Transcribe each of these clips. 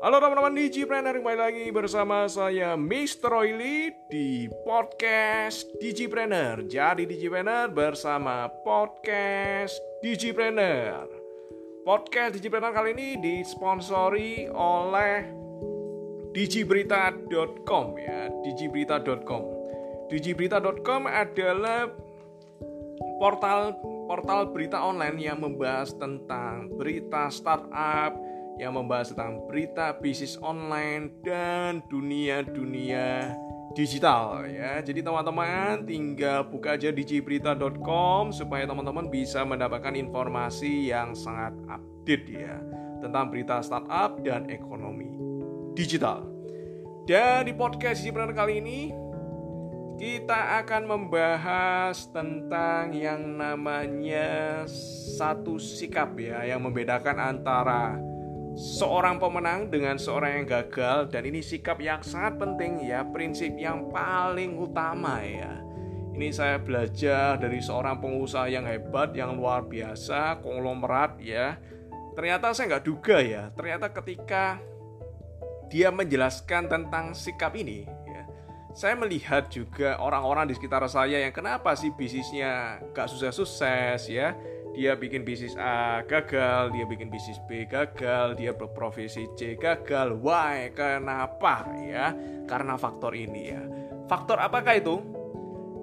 Halo teman-teman Digipreneur, kembali lagi bersama saya Mr. Oily di podcast Digipreneur Jadi Digipreneur bersama podcast Digipreneur Podcast Digipreneur kali ini disponsori oleh digiberita.com ya digiberita.com digiberita.com adalah portal portal berita online yang membahas tentang berita startup yang membahas tentang berita bisnis online dan dunia-dunia digital ya. Jadi teman-teman tinggal buka aja digiberita.com supaya teman-teman bisa mendapatkan informasi yang sangat update ya tentang berita startup dan ekonomi digital. Dan di podcast Digipreneur kali ini kita akan membahas tentang yang namanya satu sikap ya yang membedakan antara seorang pemenang dengan seorang yang gagal dan ini sikap yang sangat penting ya prinsip yang paling utama ya. Ini saya belajar dari seorang pengusaha yang hebat yang luar biasa konglomerat ya. Ternyata saya nggak duga ya ternyata ketika dia menjelaskan tentang sikap ini ya saya melihat juga orang-orang di sekitar saya yang kenapa sih bisnisnya gak sukses-sukses ya dia bikin bisnis A gagal, dia bikin bisnis B gagal, dia berprofesi C gagal. Why? Kenapa? Ya, karena faktor ini ya. Faktor apakah itu?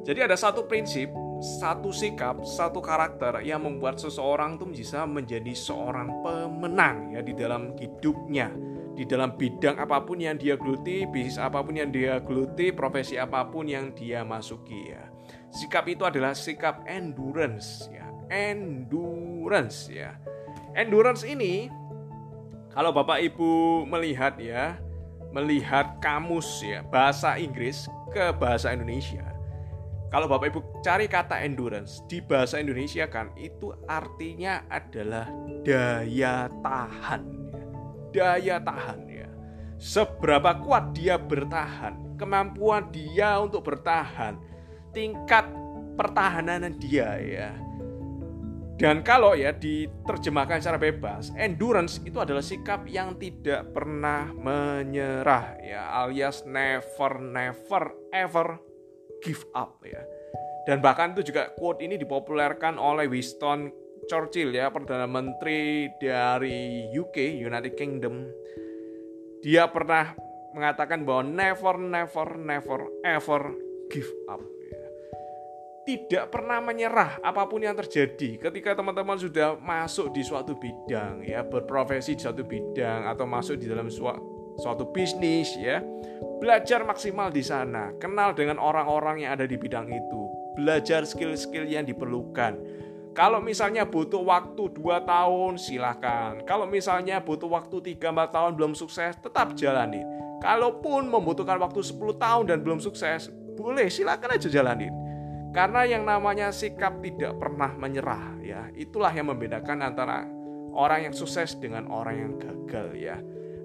Jadi ada satu prinsip, satu sikap, satu karakter yang membuat seseorang itu bisa menjadi seorang pemenang ya di dalam hidupnya, di dalam bidang apa pun yang dia geluti, bisnis apa pun yang dia geluti, profesi apa pun yang dia masuki ya. Sikap itu adalah sikap endurance ya endurance ya. Endurance ini kalau Bapak Ibu melihat ya, melihat kamus ya bahasa Inggris ke bahasa Indonesia. Kalau Bapak Ibu cari kata endurance di bahasa Indonesia kan itu artinya adalah daya tahan. Ya. Daya tahan ya. Seberapa kuat dia bertahan, kemampuan dia untuk bertahan, tingkat pertahanan dia ya dan kalau ya diterjemahkan secara bebas, endurance itu adalah sikap yang tidak pernah menyerah ya, alias never never ever give up ya. Dan bahkan itu juga quote ini dipopulerkan oleh Winston Churchill ya, Perdana Menteri dari UK, United Kingdom. Dia pernah mengatakan bahwa never never never ever give up tidak pernah menyerah apa pun yang terjadi. Ketika teman-teman sudah masuk di suatu bidang ya berprofesi di suatu bidang atau masuk di dalam suatu, suatu bisnis ya belajar maksimal di sana. Kenal dengan orang-orang yang ada di bidang itu. Belajar skill-skill yang diperlukan. Kalau misalnya butuh waktu 2 tahun silahkan kalau misalnya butuh waktu 3-4 tahun belum sukses tetap jalani. Kalaupun membutuhkan waktu 10 tahun dan belum sukses boleh silahkan aja jalanin karena yang namanya sikap tidak pernah menyerah ya, itulah yang membedakan antara orang yang sukses dengan orang yang gagal ya.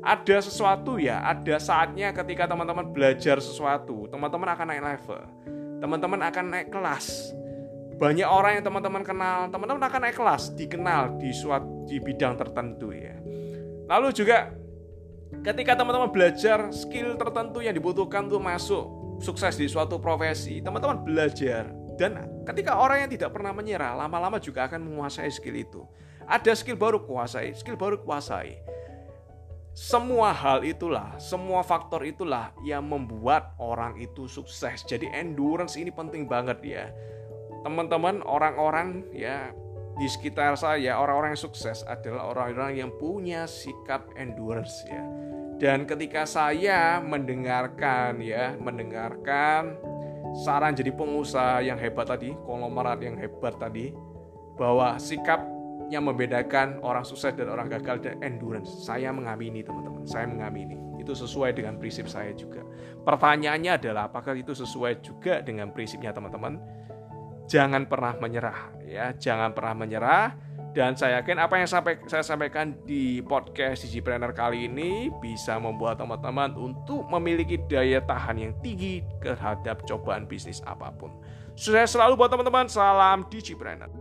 Ada sesuatu ya, ada saatnya ketika teman-teman belajar sesuatu, teman-teman akan naik level. Teman-teman akan naik kelas. Banyak orang yang teman-teman kenal, teman-teman akan naik kelas, dikenal di suatu di bidang tertentu ya. Lalu juga ketika teman-teman belajar skill tertentu yang dibutuhkan untuk masuk sukses di suatu profesi, teman-teman belajar dan ketika orang yang tidak pernah menyerah, lama-lama juga akan menguasai skill itu. Ada skill baru kuasai, skill baru kuasai. Semua hal itulah, semua faktor itulah yang membuat orang itu sukses. Jadi endurance ini penting banget ya. Teman-teman, orang-orang ya di sekitar saya, orang-orang yang sukses adalah orang-orang yang punya sikap endurance ya. Dan ketika saya mendengarkan ya, mendengarkan saran jadi pengusaha yang hebat tadi, konglomerat yang hebat tadi, bahwa sikap yang membedakan orang sukses dan orang gagal dan endurance. Saya mengamini teman-teman, saya mengamini. Itu sesuai dengan prinsip saya juga. Pertanyaannya adalah apakah itu sesuai juga dengan prinsipnya teman-teman? Jangan pernah menyerah ya, jangan pernah menyerah dan saya yakin apa yang sampai, saya sampaikan di podcast Digipreneur kali ini bisa membuat teman-teman untuk memiliki daya tahan yang tinggi terhadap cobaan bisnis apa pun. Sukses selalu buat teman-teman. Salam Digipreneur.